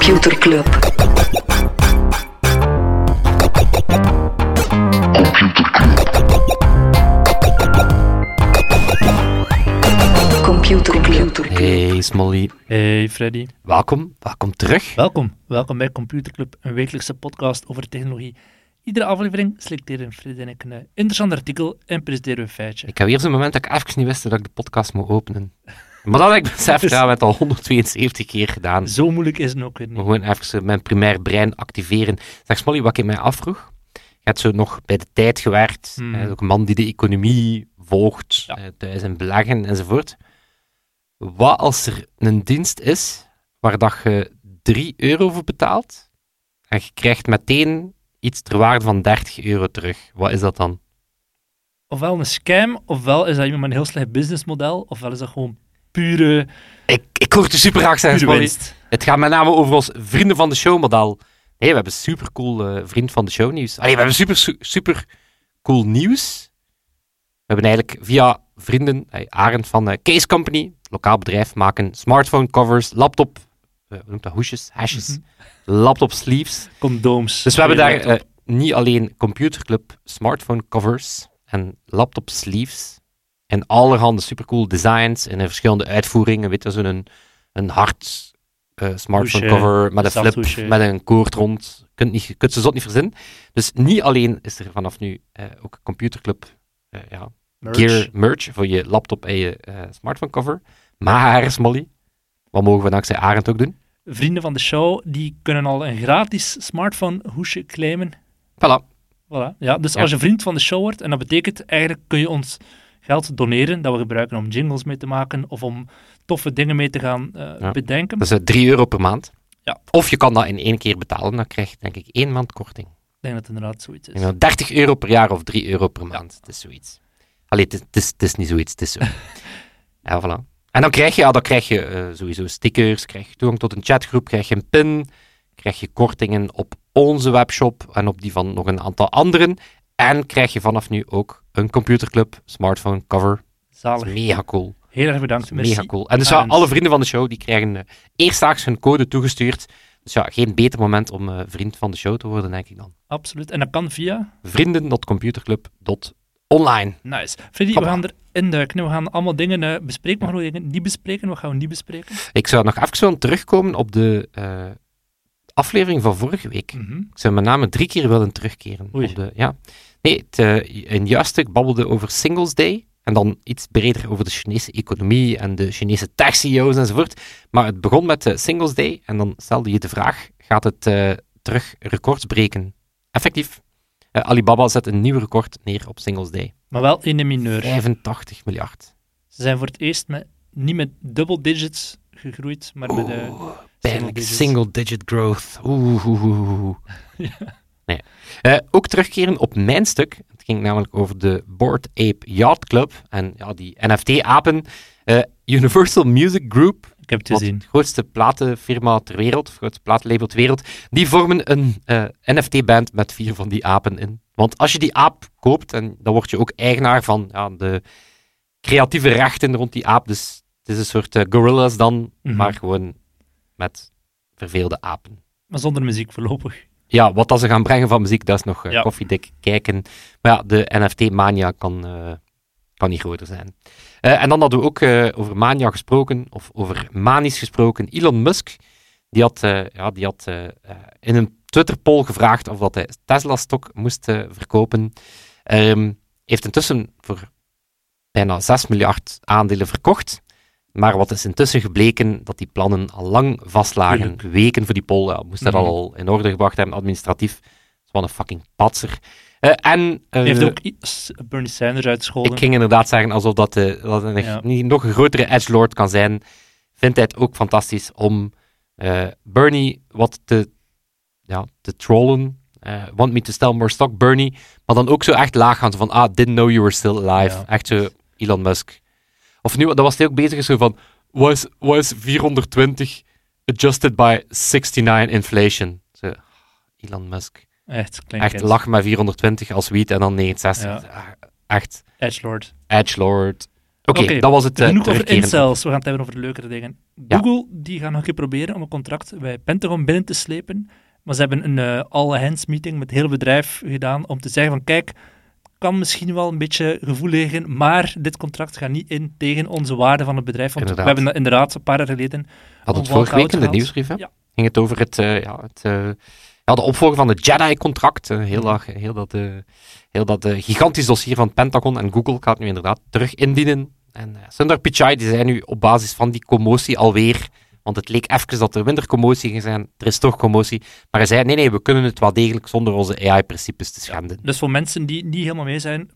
Computer Club. Computer Club. Hey Smolly, Hey Freddy. welkom, welkom terug. Welkom. Welkom bij Computer Club, een wekelijkse podcast over technologie. Iedere aflevering selecteren Freddy en ik een eh, interessant artikel en presenteren we een feitje. Ik heb weer zo'n moment dat ik even niet wist dat ik de podcast moet openen. Maar dat heb ik beseft, ja, we hebben het al 172 keer gedaan. Zo moeilijk is het ook Maar niet. gewoon even mijn primair brein activeren. Zeg Smolly, wat ik mij afvroeg, je hebt zo nog bij de tijd gewerkt, Hmm. eh, ook een man die de economie volgt, Ja. eh, thuis in beleggen enzovoort. Wat als er een dienst is waar dat je 3 euro voor betaalt en je krijgt meteen iets ter waarde van 30 euro terug? Wat is dat dan? Ofwel een scam, ofwel is dat iemand met een heel slecht businessmodel, ofwel is dat gewoon pure, Ik, ik hoor het super graag zeggen. Het gaat met name over ons vrienden van de show model. Nee, we hebben super cool eh, vriend van de show nieuws. Allee, we hebben super, su- super cool nieuws. We hebben eigenlijk via vrienden, eh, Arend van eh, Case Company, lokaal bedrijf, maken smartphone covers, laptop, eh, hoe noemt dat, hoesjes, hashjes, Mhm. laptop sleeves. Condooms. Dus we hebben daar niet alleen computerclub smartphone covers en laptop sleeves en allerhande supercool designs en in verschillende uitvoeringen. Weet je, zo'n een, een hard eh, smartphone Hoesje, cover met een flip, met een koord rond. Kunt, niet, je kunt ze zot niet verzinnen. Dus niet alleen is er vanaf nu eh, ook computerclub eh, ja, Merch. gear merch voor je laptop en je eh, smartphone cover. Maar, Smolly, wat mogen we dankzij Arend ook doen? Vrienden van de show, die kunnen al een gratis smartphone hoesje claimen. Voilà. Voilà. Ja, dus Ja. als je vriend van de show wordt, en dat betekent eigenlijk kun je ons geld doneren, dat we gebruiken om jingles mee te maken of om toffe dingen mee te gaan eh, Ja. bedenken. Dat is eh, 3 euro per maand. Ja. Of je kan dat in één keer betalen, dan krijg je denk ik één maand korting. Ik denk dat het inderdaad zoiets is. denk dat 30 euro per jaar of 3 euro per maand. Het is zoiets. Allee, het is, het is, het is niet zoiets, het is zo. ja, voilà. En dan krijg je, ja, dan krijg je eh, sowieso stickers, krijg je toegang tot een chatgroep, krijg je een pin, krijg je kortingen op onze webshop en op die van nog een aantal anderen. En krijg je vanaf nu ook een computerclub smartphone cover. Dat Zalig. is mega cool. Heel erg bedankt. Mega cool. En dus ja, alle vrienden van de show die krijgen eh, eerstdaags hun code toegestuurd. Dus ja, geen beter moment om eh, vriend van de show te worden, denk ik dan. Absoluut. En dat kan via... Vrienden.computerclub.online. Nice. Freddy, Kom we gaan erin duiken. We gaan allemaal dingen eh, bespreken, maar we dingen niet bespreken. Wat gaan we niet bespreken? Ik zou nog even willen terugkomen op de eh, aflevering van vorige week. Mhm. Ik zou met name drie keer willen terugkeren. Oei. Op de, ja. Nee, het, eh, een juist stuk babbelde over Singles Day. En dan iets breder over de Chinese economie en de Chinese tech-CEO's enzovoort. Maar het begon met de Singles Day. En dan stelde je de vraag, gaat het eh, terug records breken? Effectief. eh, Alibaba zet een nieuw record neer op Singles Day. Maar wel in de mineur. 85 miljard. Ze zijn voor het eerst met, niet met double digits gegroeid, maar met digits. Single digit growth. Oeh, oeh, oeh, oeh. Nee. Eh, ook terugkeren op mijn stuk. Het ging namelijk over de Board Ape Yacht Club. En ja, die NFT-apen. Eh, Universal Music Group, Ik heb het gezien. de grootste platenfirma ter wereld, of grootste platenlabel ter wereld, die vormen een eh, NFT-band met vier van die apen in. Want als je die aap koopt, en dan word je ook eigenaar van ja, de creatieve rechten rond die aap. Dus het is een soort gorillas dan, Mhm. maar gewoon met verveelde apen. Maar zonder muziek voorlopig. Ja, wat dat ze gaan brengen van muziek, dat is nog eh, Ja. koffiedik kijken. Maar ja, de NFT-mania kan, eh, kan niet groter zijn. Eh, en dan hadden we ook over mania gesproken, of over manisch gesproken. Elon Musk, die had, ja, die had in een Twitter-poll gevraagd of dat hij Tesla-stok moest verkopen. Ehm, heeft intussen voor bijna 6 miljard aandelen verkocht. Maar wat is intussen gebleken, dat die plannen al lang vastlagen. Tuurlijk. Weken voor die poll, ja, moest dat Mhm. al in orde gebracht hebben, administratief. Dat is wel een fucking patser. Eh, en eh, Hij heeft ook Bernie Sanders uitgescholden. ik ging inderdaad zeggen, alsof dat, dat een, Ja. nog een grotere edgelord kan zijn, vindt hij het ook fantastisch om Bernie wat te, ja, te trollen. Want me to sell more stock, Bernie. Maar dan ook zo echt laag gaan, van, ah, didn't know you were still alive. Ja. Echt zo Elon Musk. Of nu, dat was hij ook bezig, zo van, was, was 420 adjusted by 69 inflation. Zo, Elon Musk. Echt, klinkt Echt lach met 420 als wiet en dan 69. Ja. Ah, Echt Edgelord. edgelord. Oké, dat was het. eh, Genoeg over incels, we gaan het hebben over leukere dingen. Ja. Google die gaat nog een keer proberen om een contract bij Pentagon binnen te slepen. Maar ze hebben een eh, all-hands meeting met het hele bedrijf gedaan om te zeggen van kijk, kan misschien wel een beetje gevoel liggen, maar dit contract gaat niet in tegen onze waarde van het bedrijf. Want Inderdaad. we hebben dat inderdaad een paar jaar geleden Had het vorige week in de nieuwsbrief, hè? Ja. Ging het over het, eh, ja, het, eh, ja, de opvolger van het Jedi-contract. eh, heel, dat- heel dat, eh, heel dat gigantisch dossier van Pentagon en Google gaat nu inderdaad terug indienen. En uh, Sundar Pichai die zei nu op basis van die commotie alweer, want het leek even dat er minder commotie ging zijn, er is toch commotie. Maar hij zei, nee, nee, we kunnen het wel degelijk zonder onze AI-principes te schenden. Dus voor mensen die niet helemaal mee zijn,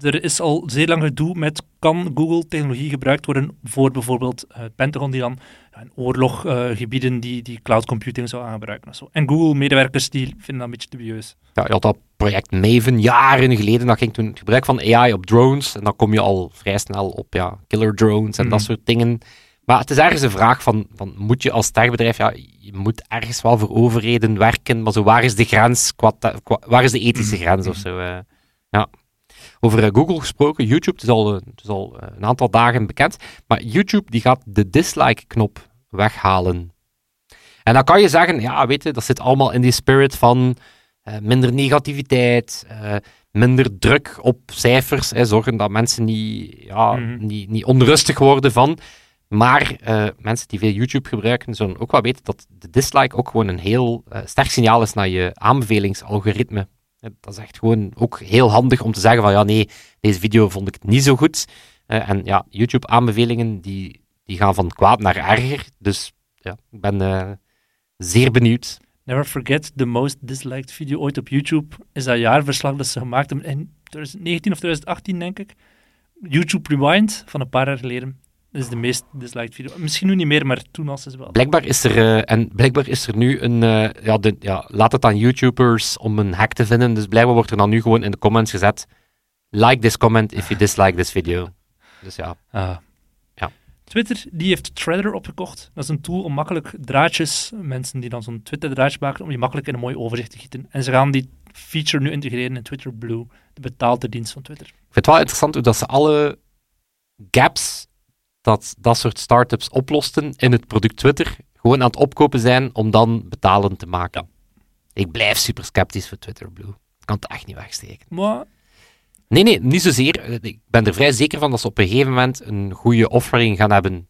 er is al zeer lang gedoe met kan Google-technologie gebruikt worden voor bijvoorbeeld eh, het Pentagon die dan ja, in oorloggebieden die, die cloud computing zou gaan gebruiken. En, zo. en Google-medewerkers die vinden dat een beetje dubieus. Ja, je had dat project Maven jaren geleden, dat ging toen het gebruik van AI op drones. En dan kom je al vrij snel op ja, killer drones en dat Mhm. soort dingen. Maar het is ergens een vraag van, van moet je als techbedrijf, ja, je moet ergens wel voor overheden werken, maar zo, waar is de grens, qua, waar is de ethische Mhm. grens of zo? eh. ja. Over eh, Google gesproken, YouTube, het is al, het is al eh, een aantal dagen bekend, maar YouTube die gaat de dislike-knop weghalen. En dan kan je zeggen, ja, weet je, dat zit allemaal in die spirit van minder negativiteit, minder druk op cijfers, hè, zorgen dat mensen niet, ja, Mhm. niet, niet onrustig worden van. Maar eh, mensen die veel YouTube gebruiken, zullen ook wel weten dat de dislike ook gewoon een heel eh, sterk signaal is naar je aanbevelingsalgoritme. Dat is echt gewoon ook heel handig om te zeggen van ja, nee, deze video vond ik niet zo goed. Eh, en ja, YouTube-aanbevelingen die, die gaan van kwaad naar erger. Dus ja, ik ben zeer benieuwd. Never forget, the most disliked video ooit op YouTube is dat jaarverslag dat ze gemaakt hebben in 2019 of 2018, denk ik. YouTube Rewind van een paar jaar geleden. Dat is de meest disliked video. Misschien nu niet meer, maar toen was het wel. Blijkbaar is er, eh, en blijkbaar is er nu een, eh, ja, de, ja, laat het aan YouTubers om een hack te vinden. Dus blijkbaar wordt er dan nu gewoon in de comments gezet, like this comment if you dislike this video. Dus ja, Ah. Ja. Twitter die heeft Threader opgekocht. Dat is een tool om makkelijk draadjes, mensen die dan zo'n Twitter-draadje maken, om die makkelijk in een mooi overzicht te gieten. En ze gaan die feature nu integreren in Twitter Blue, de betaalde dienst van Twitter. ik vind het wel interessant hoe dat ze alle gaps dat dat soort startups oplosten in het product Twitter, gewoon aan het opkopen zijn om dan betalend te maken. Ik blijf super sceptisch voor Twitter Blue. Ik kan het echt niet wegsteken. Maar Nee, nee, niet zozeer. Eh, Ik ben er vrij zeker van dat ze op een gegeven moment een goede offering gaan hebben,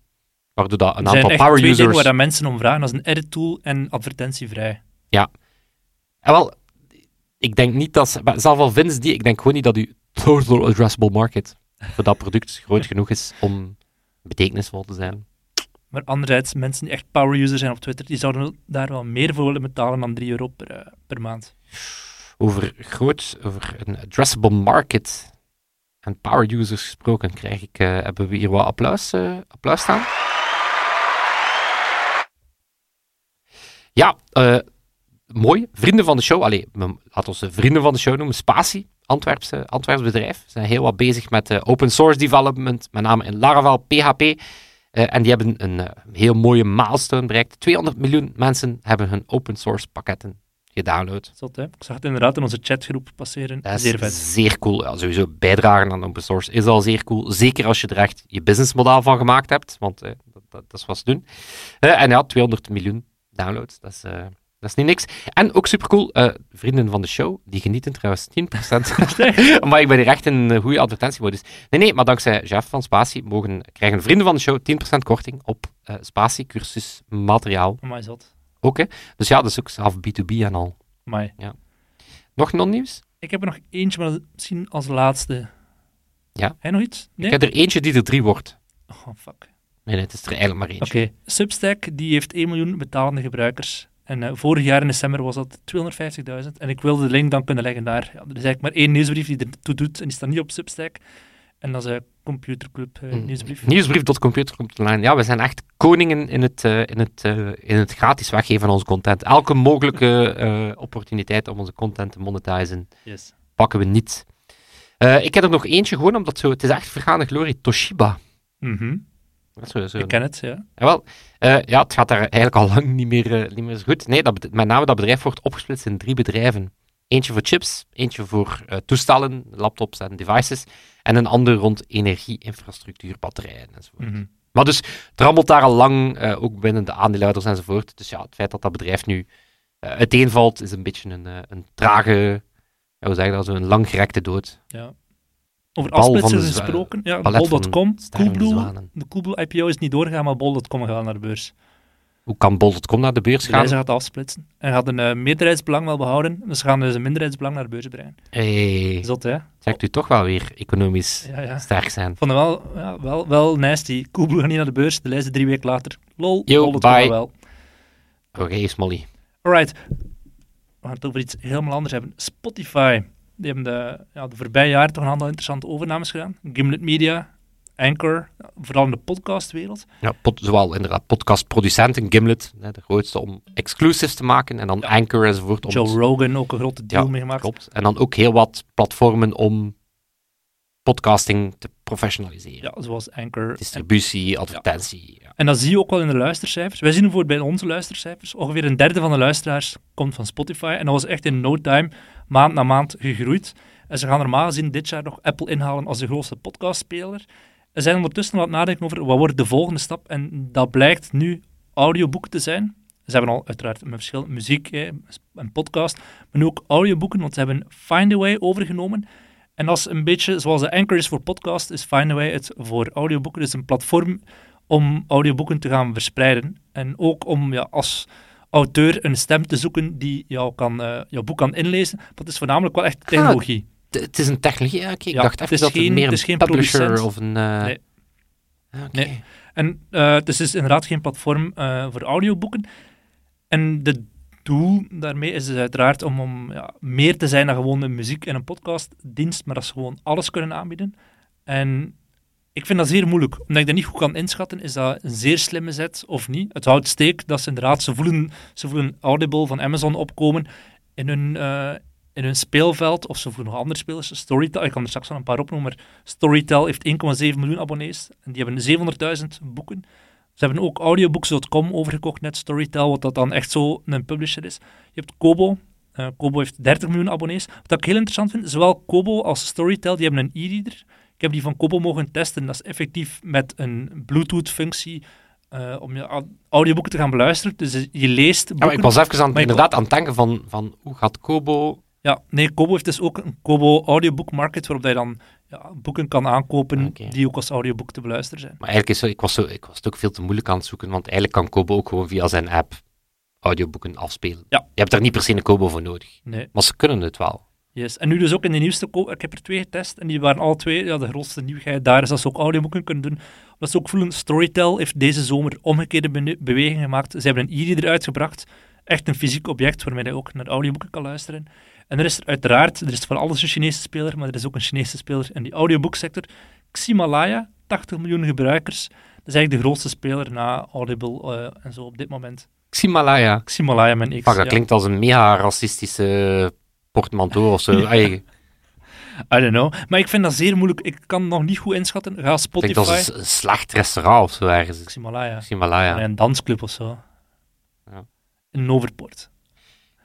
waardoor dat een er zijn aantal echt power twee users... waar dat mensen om vragen. Dat is een edit tool en advertentievrij. En wel, ik denk niet dat ze... Zelf al vinden ze die, ik denk gewoon niet dat uw total addressable market voor dat product groot genoeg is om betekenisvol te zijn. Maar anderzijds, mensen die echt power user zijn op Twitter, die zouden daar wel meer voor willen betalen dan 3 euro per, eh, per maand. Over groot, over een addressable market en power users gesproken, krijg ik, eh, hebben we hier wat applaus, eh, applaus staan? Ja, mooi. Vrienden van de show, allee, laten we ze vrienden van de show noemen, Spatie, Antwerpse, Antwerps bedrijf. Ze zijn heel wat bezig met eh, open source development, met name in Laravel, PHP. Eh, en die hebben een eh, heel mooie milestone bereikt. 200 miljoen mensen hebben hun open source pakketten gedownload. Zot, hè? Ik zag het inderdaad in onze chatgroep passeren. Dat is Zeer vet. zeer cool. Ja, sowieso bijdragen aan open source is al zeer cool. Zeker als je er echt je businessmodel van gemaakt hebt, want eh, dat, dat, dat is wat ze doen. En ja, 200 miljoen downloads, dat is, dat is niet niks. En ook super cool, vrienden van de show, die genieten trouwens 10%. maar ik ben hier echt een goede advertentiemodus. Nee, nee, maar dankzij Jeff van Spatie mogen, krijgen vrienden van de show 10% korting op eh Spatie cursus materiaal. Amai, zot. Ook, hè. Dus ja, dat is ook zelf B2B en al. Amai. Nog non-nieuws? Ik heb er nog eentje, maar misschien als laatste. Ja. Heb je nog iets? Nee? Ik heb er eentje die er drie wordt. Oh, fuck. Nee, nee, het is er eigenlijk maar eentje. Oké, Substack die heeft 1 miljoen betalende gebruikers. En eh, vorig jaar in december was dat 250.000. En ik wilde de link dan kunnen leggen naar... Ja, er is eigenlijk maar één nieuwsbrief die ertoe doet. En die staat niet op Substack. En dat is een Computerclub eh, Mm. nieuwsbrief. Nieuwsbrief.computer komt online. Ja, we zijn echt koningen in het, eh, in het, eh, in het gratis weggeven van onze content. Elke mogelijke eh, opportuniteit om onze content te monetizen, Yes. pakken we niet. Eh, ik heb er nog eentje, gewoon omdat zo, het is echt vergaande glorie, Toshiba. Mhm. Is zo, zo. Ik ken het, ja. Ja, wel, eh, ja, het gaat daar eigenlijk al lang niet meer, eh, niet meer zo goed. Nee, dat, met name dat bedrijf wordt opgesplitst in drie bedrijven. Eentje voor chips, eentje voor uh, toestellen, laptops en devices. En een ander rond energie-infrastructuur, batterijen enzovoort. Mhm. Maar dus, het rammelt daar al lang, ook binnen de aandeelhouders enzovoort. Dus ja, het feit dat dat bedrijf nu uiteenvalt, is een beetje een, een trage, ja, hoe zeg je dat, zo'n langgerekte dood. Ja. Over afsplitsers gesproken, ja, bol.com, Coolblue, de Coolblue IPO is niet doorgegaan, maar bol.com gaat naar de beurs. Hoe kan bol.com naar de beurs gaan? Ze gaat afsplitsen. En gaat een uh, meerderheidsbelang wel behouden, dus ze gaan dus een minderheidsbelang naar de beurs brengen. Hey. Zot, hè? Zegt u toch wel weer economisch ja, ja. sterk zijn. Vond wel, ja, wel, wel nasty. Coolblue gaat niet naar de beurs, de lijst drie weken later. Lol, Yo, bye. wel. Oké, okay, Smolly. Alright. We gaan het over iets helemaal anders hebben. Spotify. Die hebben de, ja, de voorbije jaren toch een aantal interessante overnames gedaan. Gimlet Media, Anchor, vooral in de podcastwereld. Ja, pod, zowel inderdaad podcastproducenten, Gimlet, hè, de grootste om exclusives te maken, en dan ja. Anchor enzovoort. Om Joe Rogan ook een grote deal ja, meegemaakt. Klopt. En dan ook heel wat platformen om podcasting te professionaliseren. Ja, zoals Anchor. Distributie, advertentie. Ja. En dat zie je ook wel in de luistercijfers. Wij zien bijvoorbeeld bij onze luistercijfers, ongeveer een derde van de luisteraars komt van Spotify. En dat was echt in no time, maand na maand gegroeid. En ze gaan normaal gezien dit jaar nog Apple inhalen als de grootste podcastspeler. We zijn ondertussen aan het nadenken over wat wordt de volgende stap. En dat blijkt nu audioboeken te zijn. Ze hebben al uiteraard met verschillende muziek en podcast, maar nu ook audioboeken, want ze hebben Findaway overgenomen. En dat is een beetje zoals de Anchor is voor podcast, is Findaway het voor audioboeken. Het is een platform om audioboeken te gaan verspreiden. En ook om ja, als auteur een stem te zoeken die jou kan, uh, jouw boek kan inlezen. Dat is voornamelijk wel echt technologie. Ah, het is een technologie, ja, okay. ik dacht even dat het meer een het is geen publisher producent. of een... Uh... Nee. Okay. nee. En uh, het is dus inderdaad geen platform voor audioboeken. En de daarmee is dus uiteraard om, om ja, meer te zijn dan gewoon een muziek- en een podcastdienst, maar dat ze gewoon alles kunnen aanbieden. En ik vind dat zeer moeilijk. Omdat ik dat niet goed kan inschatten, is dat een zeer slimme zet of niet. Het houdt steek dat ze inderdaad, ze voelen, ze voelen Audible van Amazon opkomen in hun, uh, in hun speelveld, of ze voelen nog andere spelers. Storytel, ik kan er straks wel een paar opnoemen, Storytel heeft 1,7 miljoen abonnees en die hebben 700.000 boeken. Ze hebben ook audiobooks.com overgekocht, net Storytel, wat dat dan echt zo een publisher is. Je hebt Kobo. Uh, Kobo heeft 30 miljoen abonnees. Wat ik heel interessant vind, zowel Kobo als Storytel, die hebben een e-reader. Ik heb die van Kobo mogen testen. Dat is effectief met een Bluetooth-functie uh, om je audioboeken te gaan beluisteren. Dus je leest boeken. Ja, ik was even aan, inderdaad aan het denken van, van hoe gaat Kobo... Ja, nee, Kobo heeft dus ook een Kobo Audiobook Market, waarop je dan ja, boeken kan aankopen okay. die ook als audioboek te beluisteren zijn. Maar eigenlijk is zo, ik was, zo, ik was het ook veel te moeilijk aan het zoeken, want eigenlijk kan Kobo ook gewoon via zijn app audioboeken afspelen. Ja. Je hebt daar niet per se een Kobo voor nodig. Nee. Maar ze kunnen het wel. Yes. En nu dus ook in de nieuwste Ik heb er twee getest en die waren alle twee, ja, de grootste nieuwigheid daar is dat ze ook audioboeken kunnen doen. Omdat ze ook voelen, Storytel heeft deze zomer omgekeerde be beweging gemaakt. Ze hebben een e-reader uitgebracht, echt een fysiek object waarmee je ook naar audioboeken kan luisteren. En er is er uiteraard, er is voor alles een Chinese speler, maar er is ook een Chinese speler in die audioboeksector. Ximalaya, 80 miljoen gebruikers. Dat is eigenlijk de grootste speler na Audible uh, en zo op dit moment. Ximalaya? Ximalaya, mijn X. Fuck, dat klinkt als een mega racistische portmanteau of zo. ja. I don't know. Maar ik vind dat zeer moeilijk. Ik kan nog niet goed inschatten. Ga Spotify... Klinkt als een slecht restaurant of zo ergens. Ximalaya. Ximalaya. een dansclub of zo. Ja. In Overport.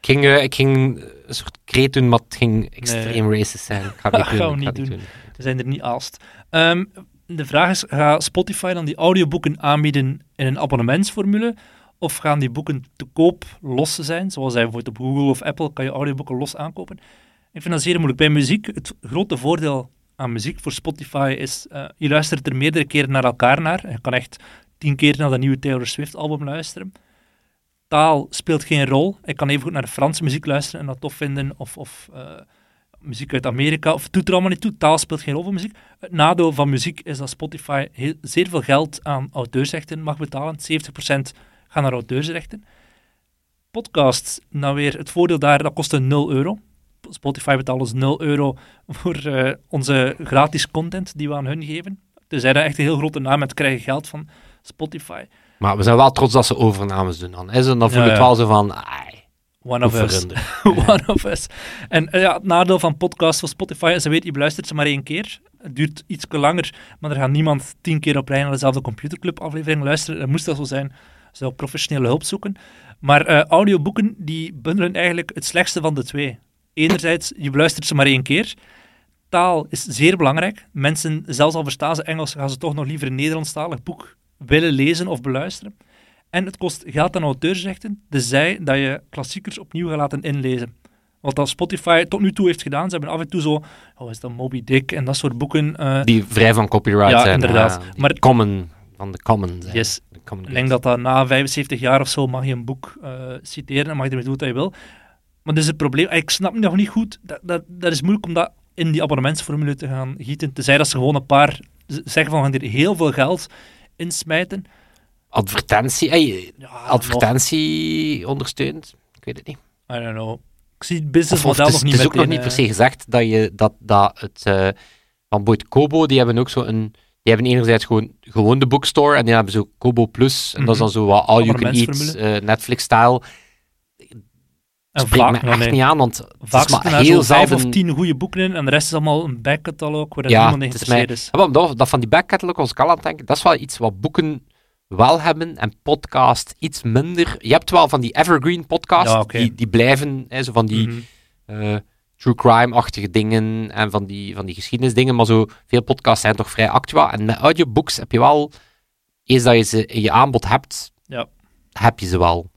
Ik ging, uh, ik ging een soort kreet doen, maar het ging extreem nee. racist zijn. Ik ga het niet doen. niet doen. doen. We zijn er niet aast. Um, de vraag is, gaat Spotify dan die audioboeken aanbieden in een abonnementsformule? Of gaan die boeken te koop los zijn? Zoals bijvoorbeeld op Google of Apple kan je audioboeken los aankopen. Ik vind dat zeer moeilijk. Bij muziek, het grote voordeel aan muziek voor Spotify is, uh, je luistert er meerdere keren naar elkaar naar. Je kan echt tien keer naar dat nieuwe Taylor Swift album luisteren taal speelt geen rol. Ik kan even goed naar de Franse muziek luisteren en dat tof vinden, of, of uh, muziek uit Amerika, of het doet er allemaal niet toe. Taal speelt geen rol voor muziek. Het nadeel van muziek is dat Spotify heel, zeer veel geld aan auteursrechten mag betalen. 70% gaan naar auteursrechten. Podcasts, nou weer, het voordeel daar, dat kostte 0 euro. Spotify betaalt ons 0 euro voor uh, onze gratis content die we aan hun geven. Dus zij echt een heel grote naam en krijgen geld van Spotify. Maar we zijn wel trots dat ze overnames doen dan. Is dan voel je het wel zo van... Ai, One of us. One of us. En uh, ja, het nadeel van podcasts van Spotify is, ze weet, je beluistert ze maar één keer. Het duurt iets langer, maar er gaat niemand tien keer op rij naar dezelfde computerclub aflevering luisteren. Dat moest dat zo zijn. Ze professionele hulp zoeken. Maar uh, audioboeken, die bundelen eigenlijk het slechtste van de twee. Enerzijds, je beluistert ze maar één keer. Taal is zeer belangrijk. Mensen, zelfs al verstaan ze Engels, gaan ze toch nog liever een Nederlandstalig boek willen lezen of beluisteren. En het kost geld aan auteursrechten, tenzij dat je klassiekers opnieuw gaat laten inlezen. Wat dat Spotify tot nu toe heeft gedaan, ze hebben af en toe zo, oh, is dat Moby Dick en dat soort boeken. eh, Die vrij van copyright Ja, zijn. inderdaad. Maar- common, van de common zijn. Yes. De common Ik denk dat dat na 75 jaar of zo mag je een boek eh, citeren en mag je ermee doen wat je wil. Maar dus het probleem, ik snap nog niet goed, dat, dat, dat is moeilijk om dat in die abonnementsformule te gaan gieten. Tenzij dat ze gewoon een paar zeggen van we gaan hier heel veel geld insmijten. Advertentie, hey, Ja, advertentie ondersteunt. Ik weet het niet. I don't know. Ik zie het businessmodel nog niet het is ook nog niet per eh, se gezegd dat, je, dat, dat het eh, van Boyd Kobo, die hebben ook zo een. Die hebben enerzijds gewoon, gewoon de bookstore en die hebben zo Kobo Plus. En dat is dan zo wat all you can eat, eh, Netflix-style. En me echt niet aan, want Vaak maar heel vijf zelden... of tien goede boeken in en de rest is allemaal een backcatalog waar Ja, niemand in het is mij- geïnteresseerd is. Maar dat, dat van die backcatalog was ik al aan het denken. Dat is wel iets wat boeken wel hebben en podcast iets minder. Je hebt wel van die evergreen podcasts, Ja, die, die blijven, hè, zo van die Mhm. eh, true crime-achtige dingen en van die, van die geschiedenisdingen, maar zo veel podcasts zijn toch vrij actueel. En met audiobooks heb je wel, eens dat je ze in je aanbod hebt, Ja. heb je ze wel.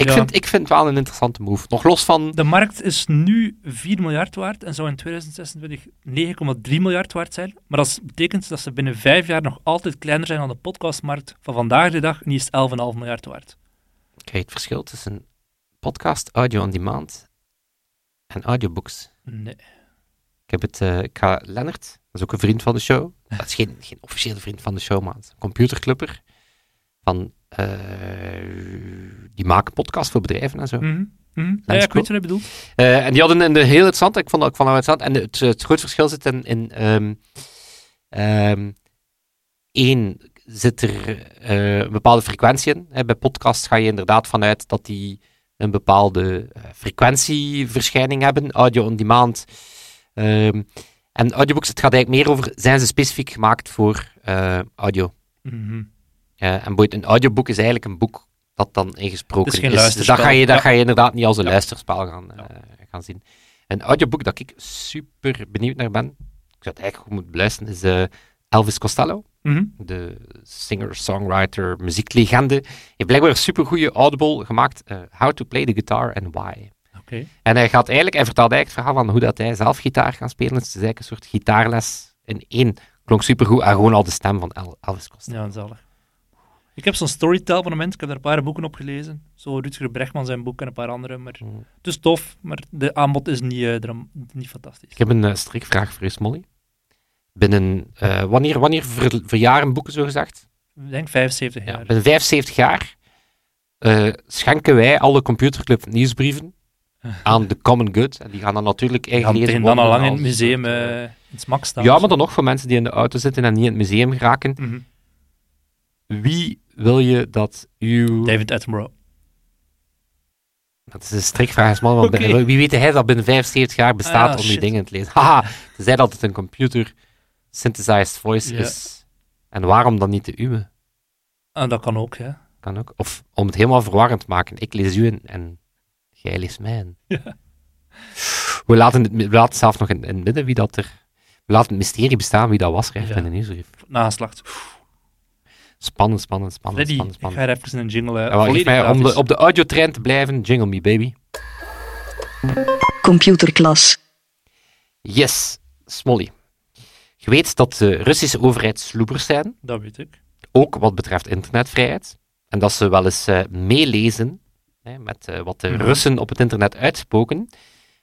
Ik, Ja. vind, ik vind het wel een interessante move. Nog los van... De markt is nu 4 miljard waard en zou in 2026 9,3 miljard waard zijn. Maar dat betekent dat ze binnen vijf jaar nog altijd kleiner zijn dan de podcastmarkt van vandaag de dag. En die is 11,5 miljard waard. Kijk, het verschil tussen podcast, audio on demand en audiobooks. Nee. Ik heb het, eh, ik ga Lennart, dat is ook een vriend van de show. Dat is geen, geen officiële vriend van de show, maar een computerclubber. Van, eh, die maken podcast voor bedrijven en zo. Mhm. Mhm. Ja, ik weet wat je bedoelt. Eh, en die hadden een, heel interessant, ik vond dat ook van interessant. En het, het groot verschil zit in, in ehm, één, zit er eh, een bepaalde frequentie in. Hè, bij podcasts ga je inderdaad vanuit dat die een bepaalde frequentieverschijning hebben. Audio on demand. Ehm, en audiobooks, het gaat eigenlijk meer over, zijn ze specifiek gemaakt voor audio? Mhm. Eh, en boeit, een audioboek is eigenlijk een boek dat dan ingesproken is Dus dat ga je, dat Ja. ga je inderdaad niet als een Ja. luisterspel gaan, eh, gaan zien. Een audioboek dat ik super benieuwd naar ben, ik zou het eigenlijk goed moeten beluisteren, is eh, Elvis Costello, Mhm. de singer-songwriter, muzieklegende. Hij heeft blijkbaar een supergoeie audible gemaakt, How to Play the Guitar and Why. Oké. En hij gaat eigenlijk, hij vertelt eigenlijk het verhaal van hoe dat hij zelf gitaar gaat spelen. Het is eigenlijk een soort gitaarles in één. Klonk supergoed en gewoon al de stem van El- Elvis Costello. Ja, zalig. Ik heb zo'n Storytel-abonnement. Ik heb daar een paar boeken op gelezen. Zo Rutger Bregman zijn boek en een paar andere. Maar Mm. het is tof, maar de aanbod is niet, eh, niet fantastisch. Ik heb een uh, strikvraag voor u, Smolly. Binnen, eh, wanneer, wanneer ver, verjaren boeken, zo gezegd? Ik denk 75 Ja, jaar. binnen 75 jaar eh, schenken wij alle computerclub nieuwsbrieven aan de common good. En die gaan dan natuurlijk Ik ga eigen tegen dan al lang in het museum eh, in het smak staan. Ja, maar dan nog voor mensen die in de auto zitten en niet in het museum geraken. Mhm. Wie wil je dat uw... David Attenborough. Dat is een strikvraag, Smolly. want Wie weet hij dat binnen 75 jaar bestaat Ah, om die shit. dingen te lezen? Haha, tenzij dat het een computer synthesized voice Ja. is. En waarom dan niet de uwe? Ah, dat kan ook, ja. Kan ook. Of om het helemaal verwarrend te maken. Ik lees u en jij leest mij. Ja. We, laten het, we laten zelf nog in, in het midden wie dat er... We laten het mysterie bestaan wie dat was, Ja. in de nieuwsbrief. Nageslacht. Spannend, spannend, spannend, Freddy, spannend, ik ga spannend. even een jingle uh, Ja, geef mij, om de, op de audiotrein te blijven, jingle me baby. Computerklas. Yes, Smolly. Je weet dat de Russische overheid sloebers zijn, Dat weet ik. ook wat betreft internetvrijheid. En dat ze wel eens eh, meelezen hè, met eh, wat de Mhm. Russen op het internet uitspoken.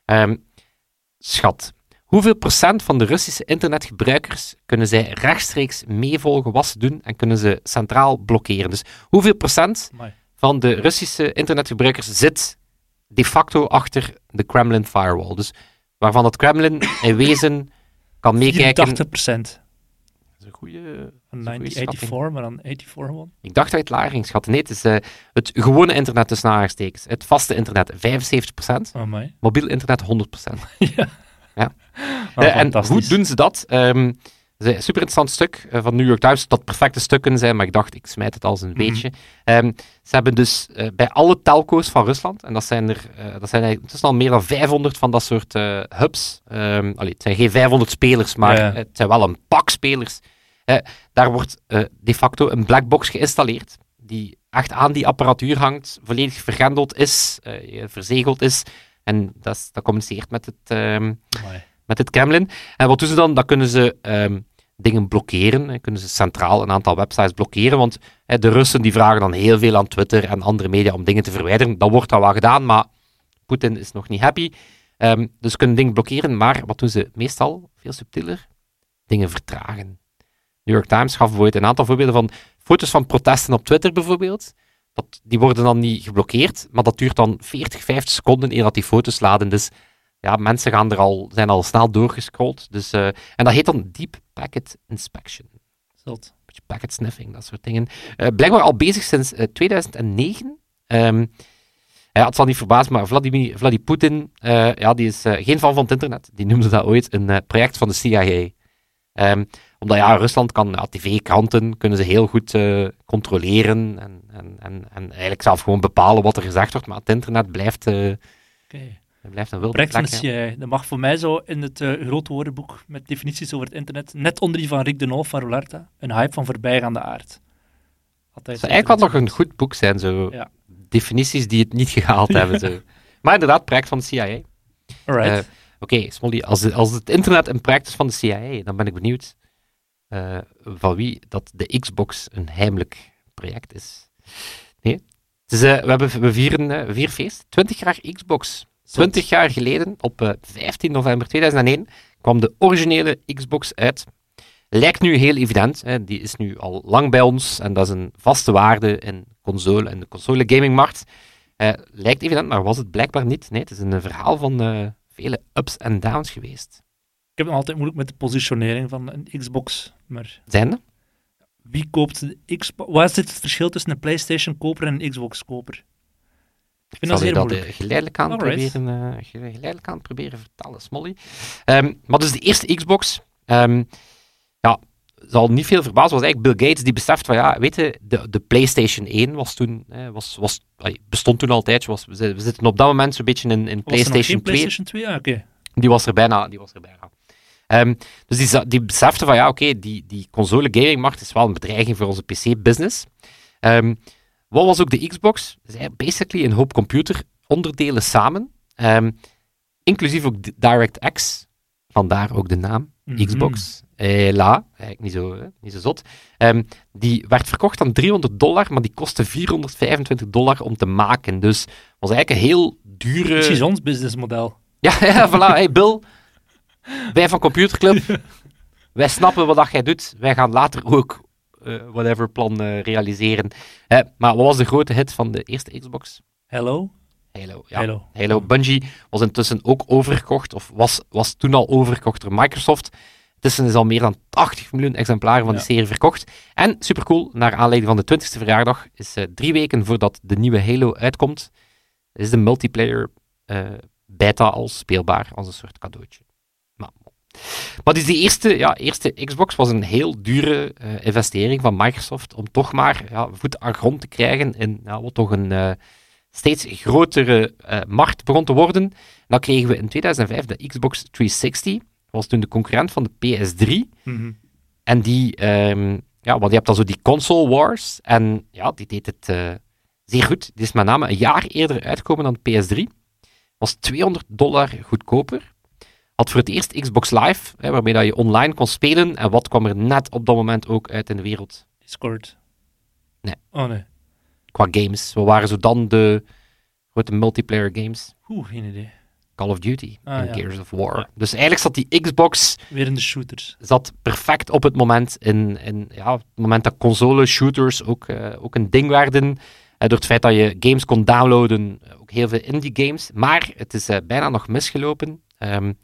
Ehm, schat, hoeveel procent van de Russische internetgebruikers kunnen zij rechtstreeks meevolgen wat ze doen en kunnen ze centraal blokkeren? Dus hoeveel procent Amai. van de Russische internetgebruikers zit de facto achter de Kremlin firewall? Dus waarvan het Kremlin in wezen kan meekijken. 84 procent. Dat is een goede. Van Dat is een goede 1984, maar dan 84 gewoon. Ik dacht dat je het lager ging schatten. Nee, het is eh, het gewone internet tussen aanhalingstekens. Het vaste internet 75%, Oh, mij. mobiel internet 100%. ja. Ja. Ah, Eh, en hoe doen ze dat? Ehm, is een super interessant stuk uh, van New York Times, dat perfecte stukken zijn, maar ik dacht, ik smijt het als een beetje. Um, ze hebben dus uh, bij alle telco's van Rusland, en dat zijn er uh, dat zijn eigenlijk tussen al meer dan 500 van dat soort hubs. Um, allee, het zijn geen 500 spelers, maar ja. het zijn wel een pak spelers. daar wordt de facto een blackbox geïnstalleerd, die echt aan die apparatuur hangt, volledig vergrendeld is, verzegeld is, en dat, dat communiceert met het... Um, met het Kremlin. En wat doen ze dan? Dan kunnen ze um, dingen blokkeren. Kunnen ze centraal een aantal websites blokkeren. Want hè, de Russen die vragen dan heel veel aan Twitter en andere media om dingen te verwijderen. Dat wordt dan wel gedaan, maar Poetin is nog niet happy. Um, dus ze kunnen dingen blokkeren, maar wat doen ze meestal? Veel subtieler. Dingen vertragen. New York Times gaf bijvoorbeeld een aantal voorbeelden van foto's van protesten op Twitter bijvoorbeeld. Dat, die worden dan niet geblokkeerd, maar dat duurt dan 40, 50 seconden eer dat die foto's laden. Dus ja, mensen gaan er al, zijn al snel doorgescrolld. Dus, uh, en dat heet dan Deep Packet Inspection. Zult. Beetje packet sniffing, dat soort dingen. Uh, blijkbaar al bezig sinds uh, 2009. Um, ja, het zal niet verbazen, maar Vladimir, Vladimir Poetin, ja, die is geen fan van het internet. Die noemde dat ooit een project van de CIA. Um, omdat ja, Rusland kan ja, tv-kranten kunnen ze heel goed uh, controleren en, en, en, en, eigenlijk zelf gewoon bepalen wat er gezegd wordt, maar het internet blijft, uh, okay. blijft een wilde plek. Ja. Dat mag voor mij zo in het uh, grote woordenboek met definities over het internet, net onder die van Rick de Nolf van Roularta, een hype van voorbijgaande aard. Altijd zou eigenlijk wel nog een goed boek zijn, zo. Ja. Definities die het niet gehaald hebben. Zo. Maar inderdaad, project van de CIA. Alright. Oké, okay, Smolly, als, als het internet een project is van de CIA, dan ben ik benieuwd uh, van wie dat de Xbox een heimelijk project is. Nee. Dus, uh, we, hebben, we vieren uh, vier feest. 20 jaar Xbox. 20 jaar geleden, op 15 november 2001, kwam de originele Xbox uit. Lijkt nu heel evident, hè, die is nu al lang bij ons en dat is een vaste waarde in console en de console gamingmarkt. lijkt evident, maar was het blijkbaar niet. Nee, het is een verhaal van vele ups en downs geweest. Ik heb het altijd moeilijk met de positionering van een Xbox. Maar Zijn er? Wie koopt de Xbox? Wat is het verschil tussen een PlayStation-koper en een Xbox-koper? Ik vind dat dat moeilijk. geleidelijk aan, proberen, uh, geleidelijk aan proberen vertellen, Smolly. Um, maar dus de eerste Xbox, um, ja, zal niet veel verbazen, was eigenlijk Bill Gates die beseft van, ja, weet je, de, de PlayStation 1 was toen, eh, was, was, bestond toen altijd, was, we, zitten op dat moment zo'n beetje in, in PlayStation 2. PlayStation 2, ja, oké. Okay. Die was er bijna, die was er bijna. Um, dus die, die besefte van ja, oké, die, die console gamingmarkt is wel een bedreiging voor onze PC-business. Um, wat was ook de Xbox? Basically een hoop computeronderdelen samen, um, inclusief ook DirectX, vandaar ook de naam mm -hmm. Xbox. Eh, la, eigenlijk niet zo, niet zo zot. Um, die werd verkocht aan 300 dollar, maar die kostte 425 dollar om te maken. Dus was eigenlijk een heel dure... Precies ons businessmodel. Ja, ja, voilà. Hey Bill, wij van Computerclub, wij snappen wat jij doet. Wij gaan later ook uh, whatever plan uh, realiseren. Uh, maar wat was de grote hit van de eerste Xbox? Hello? Halo, ja. Halo. Halo. Bungie was intussen ook overgekocht, of was, was toen al overgekocht door Microsoft. Intussen is al meer dan 80 miljoen exemplaren van ja. de serie verkocht. En supercool, naar aanleiding van de 20ste verjaardag, is drie weken voordat de nieuwe Halo uitkomt, is de multiplayer beta al speelbaar als een soort cadeautje. Maar dus die eerste, ja, eerste Xbox was een heel dure uh, investering van Microsoft om toch maar ja, voet aan grond te krijgen in ja, wat toch een uh, steeds grotere uh, markt begon te worden. Dan kregen we in 2005 de Xbox 360. Dat was toen de concurrent van de PS3. Mm -hmm. En die, um, ja, want je hebt dan zo die console wars. En ja, die deed het zeer goed. Die is met name een jaar eerder uitgekomen dan de PS3. Was 200 dollar goedkoper had voor het eerst Xbox Live, hè, waarmee dat je online kon spelen. En wat kwam er net op dat moment ook uit in de wereld? Discord. Nee. Oh nee. Qua games. We waren zo dan de grote multiplayer games. Oeh, geen idee. Call of Duty ah, en ja. Gears of War. Ja. Dus eigenlijk zat die Xbox... Weer in de shooters. Zat perfect op het moment in, in ja, het moment dat console shooters ook, uh, ook een ding werden. Uh, door het feit dat je games kon downloaden, ook heel veel indie games. Maar het is uh, bijna nog misgelopen. Um,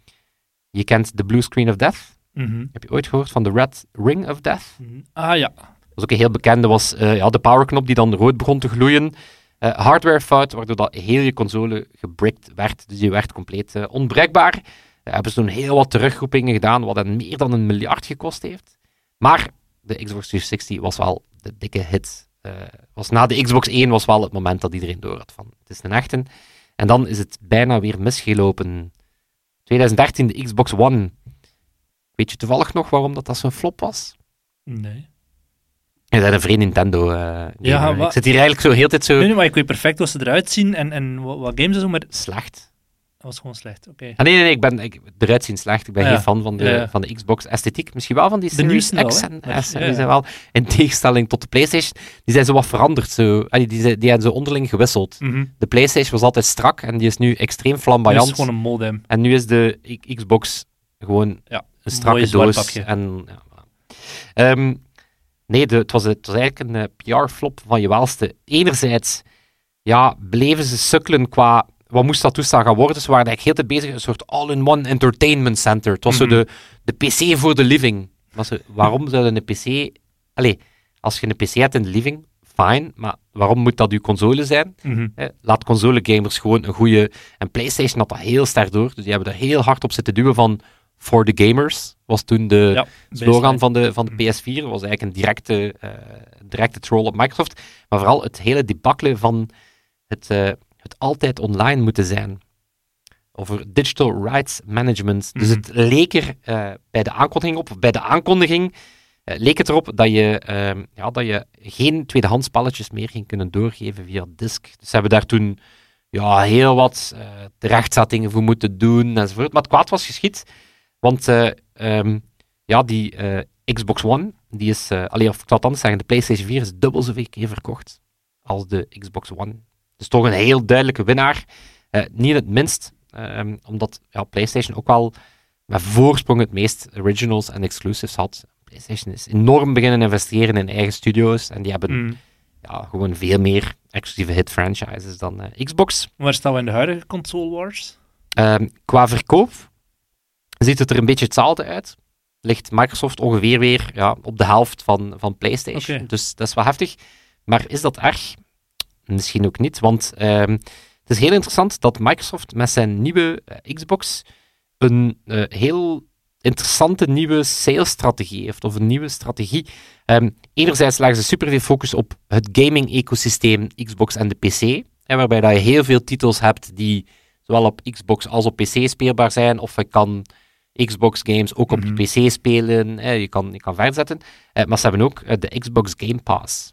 je kent de Blue Screen of Death. Mm -hmm. Heb je ooit gehoord van de Red Ring of Death? Mm -hmm. Ah ja. Dat was ook een heel bekende, was uh, ja, de powerknop die dan rood begon te gloeien. Uh, hardwarefout, waardoor dat heel je console gebrikt werd. Dus die werd compleet uh, onbruikbaar. hebben ze toen heel wat terugroepingen gedaan, wat hen meer dan een miljard gekost heeft. Maar de Xbox 360 was wel de dikke hit. Eh, was na de Xbox 1 was wel het moment dat iedereen door had van het is een echte. En dan is het bijna weer misgelopen. 2013 de Xbox One. Weet je toevallig nog waarom dat, dat zo'n flop was? Nee. Je bent een vrij Nintendo gamer. Ja, Ik zit hier eigenlijk zo heel tijd zo Nee, nee, maar ik weet perfect hoe ze eruit zien en, en wat, wat games en zo, maar slecht. Was gewoon slecht. Oké. Ah, nee, nee, nee, ik ben ik, eruit zien slecht. Ik ben Ja. geen fan van de, Ja, van de Xbox esthetiek. Misschien wel van die De Series X hè? en S. Die zijn wel, in tegenstelling tot de PlayStation, die zijn zo wat veranderd. Zo. Allee, die, zijn- die hebben zo onderling gewisseld. Mhm. De PlayStation was altijd strak en die is nu extreem Dat flamboyant. is gewoon een modem. En nu is de Xbox gewoon Ja, een strakke doos. En, ja. Ehm, nee, de, het, was, het was eigenlijk een eh, PR-flop van je welste. Enerzijds ja, bleven ze sukkelen qua wat moest dat toestel gaan worden. Ze waren eigenlijk heel tijd bezig, een soort all-in-one entertainment center. Het was Mhm. zo de, de PC voor de living. Maar ze, waarom zou een PC... Allee, als je een PC hebt in de living, fine, maar waarom moet dat uw console zijn? Mhm. Hè, laat console-gamers gewoon een goede... En PlayStation had dat heel sterk door, dus die hebben er heel hard op zitten duwen van... For the gamers was toen de Ja, slogan van de, van de Mhm. PS4. Dat was eigenlijk een directe, eh, directe troll op Microsoft. Maar vooral het hele debakkelen van het, eh, het altijd online moeten zijn. Over digital rights management. Dus Mhm. het leek er eh, bij de aankondiging op, bij de aankondiging eh, leek het erop dat je, ehm, ja, dat je geen tweedehands spelletjes meer ging kunnen doorgeven via disk. Dus ze hebben daar toen ja, heel wat eh terechtzettingen voor moeten doen enzovoort. Maar het kwaad was geschied, want eh, ehm, ja, die Xbox One, die is, eh allee, of ik zal het anders zeggen, de PlayStation 4 is dubbel zoveel keer verkocht als de Xbox One. Dus toch een heel duidelijke winnaar. Eh, niet het minst, ehm, omdat ja, PlayStation ook wel met voorsprong het meest originals en exclusives had. PlayStation is enorm beginnen investeren in eigen studio's en die hebben Mhm. ja, gewoon veel meer exclusieve hit franchises dan eh, Xbox. Waar staan we in de huidige console wars? Ehm, qua verkoop ziet het er een beetje hetzelfde uit. Ligt Microsoft ongeveer weer ja, op de helft van, van PlayStation. Dus dat is wel heftig. Maar is dat erg? Misschien ook niet. Want ehm, het is heel interessant dat Microsoft met zijn nieuwe eh, Xbox een eh, heel interessante nieuwe salesstrategie heeft. Of een nieuwe strategie. Ehm, enerzijds leggen ze superveel focus op het gaming-ecosysteem Xbox en de PC. En waarbij dat je heel veel titels hebt die zowel op Xbox als op PC speelbaar zijn. Of je kan Xbox games ook op Mhm. je PC spelen. eh, je, kan, je kan verder zetten. Eh, maar ze hebben ook de Xbox Game Pass.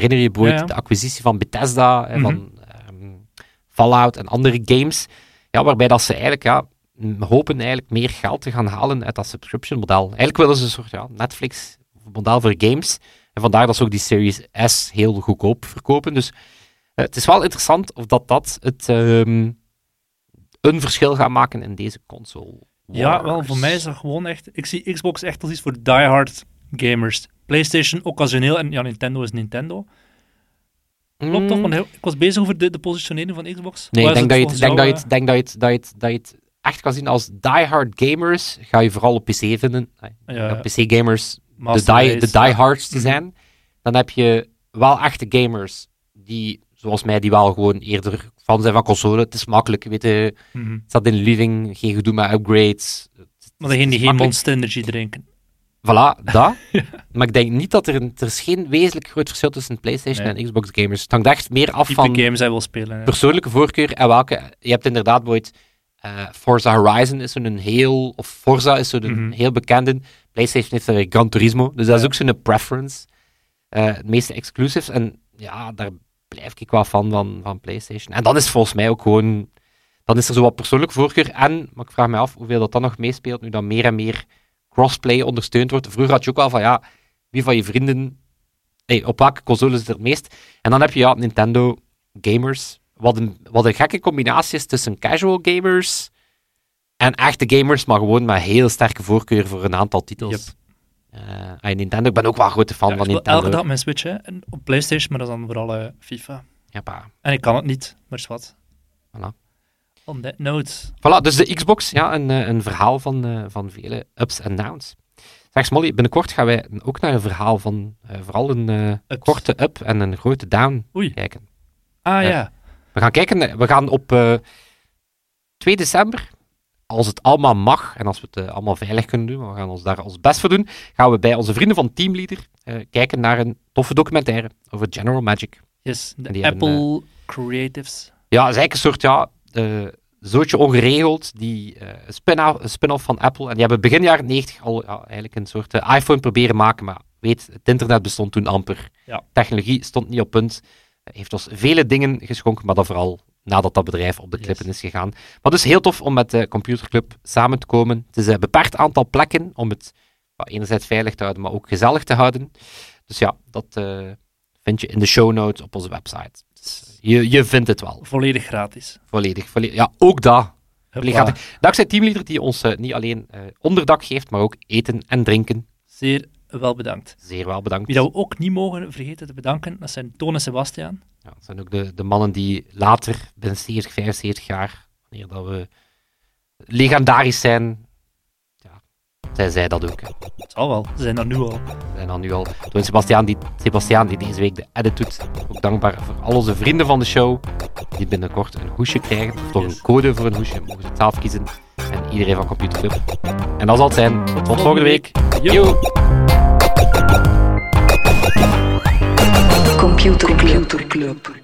Herinner je je bijvoorbeeld Ja, ja. de acquisitie van Bethesda, Mhm. van ehm, Fallout en andere games? Ja, waarbij dat ze eigenlijk ja, hopen eigenlijk meer geld te gaan halen uit dat subscription model. Eigenlijk willen ze een soort ja, Netflix model voor games. En vandaar dat ze ook die Series S heel goedkoop verkopen. Dus eh, het is wel interessant of dat dat het, ehm, een verschil gaat maken in deze console. Ja, wel, voor mij is dat gewoon echt... Ik zie Xbox echt als iets voor diehard gamers. PlayStation occasioneel en ja, Nintendo is Nintendo. Klopt toch? Mm, Want heel- ik was bezig over de, de positionering van Xbox. Nee, ik denk dat, je het denk, dat je volgens het, denk, dat je het, dat, je het, dat je het echt kan zien als diehard gamers. Ga je vooral op PC vinden. Ja, dat PC-gamers de, die, de diehards te Mhm. zijn. Dan heb je wel echte gamers die, zoals mij, die wel gewoon eerder fan zijn van console. Het is makkelijk, weet je. Mhm. Het staat in de living, geen gedoe met upgrades. Maar degene die geen. Monster Energy drinken. Voilà, dat. Maar ik denk niet dat er een... Er is geen wezenlijk groot verschil tussen PlayStation Nee. en Xbox gamers. Het hangt echt meer af Type van games hij wil spelen. persoonlijke voorkeur en welke... Je hebt inderdaad bijvoorbeeld... eh, Forza Horizon is zo'n heel... Of Forza is zo'n Mhm. heel bekende. PlayStation heeft er Gran Turismo. Dus dat is ook zo'n preference. Eh, de meeste exclusives. En ja, daar blijf ik wel van, van van PlayStation. En dan is volgens mij ook gewoon... Dan is er zo wat persoonlijke voorkeur. En, maar ik vraag me af hoeveel dat dan nog meespeelt, nu dat meer en meer crossplay ondersteund wordt. Vroeger had je ook wel van, ja, wie van je vrienden... Hey, op welke console is het het meest? En dan heb je ja, Nintendo gamers. Wat een, wat een gekke combinatie is tussen casual gamers en echte gamers, maar gewoon met heel sterke voorkeur voor een aantal titels. Eh, en Nintendo, ik ben ook wel een grote fan Ja, van Nintendo. elke dag mijn Switch hè, en op PlayStation, maar dat is dan vooral eh, FIFA. Ja, pa. En ik kan het niet, maar is wat. Voilà. On that note. Voilà, dus de Xbox, ja, een, eh, een verhaal van, eh, van vele ups en downs. Zeg Smolly, binnenkort gaan wij ook naar een verhaal van eh, vooral een korte up en een grote down Oei. kijken. Ah Ja. We gaan kijken, we gaan op eh 2 december als het allemaal mag en als we het allemaal veilig kunnen doen, we gaan ons daar ons best voor doen, gaan we bij onze vrienden van Teamleader eh, kijken naar een toffe documentaire over General Magic. Yes, de Apple hebben, Creatives. Ja, het is eigenlijk een soort ja, zootje ongeregeld, die eh, spin-off van Apple. En die hebben begin jaren 90 al ja, eigenlijk een soort eh, iPhone proberen maken, maar weet, het internet bestond toen amper. Ja. Technologie stond niet op punt. heeft ons vele dingen geschonken, maar dan vooral nadat dat bedrijf op de Yes. klippen is gegaan. Maar dus heel tof om met de computerclub samen te komen. Het is een beperkt aantal plekken om het enerzijds veilig te houden, maar ook gezellig te houden. Dus ja, dat eh, vind je in de show notes op onze website. Je, je vindt het wel. Volledig gratis. Volledig, volledig. Ja, ook dat. Dankzij Teamleader die ons eh, niet alleen eh, onderdak geeft, maar ook eten en drinken. Zeer wel bedankt. Zeer wel bedankt. Wie dat we ook niet mogen vergeten te bedanken, dat zijn Toon en Sebastiaan. Ja, dat zijn ook de, de mannen die later, binnen 70, 75 jaar, wanneer dat we legendarisch zijn, zij dat ook. Het zal wel, ze zijn dat nu al. We zijn dan nu al. Toen Sebastiaan die, Sebastiaan die deze week de edit doet, ook dankbaar voor al onze vrienden van de show, die binnenkort een hoesje krijgen, of toch een code voor een hoesje, mogen ze het zelf kiezen. En iedereen van Computer Club. En dat zal het zijn. Tot, volgende week. Yo. Yo. Computer Club.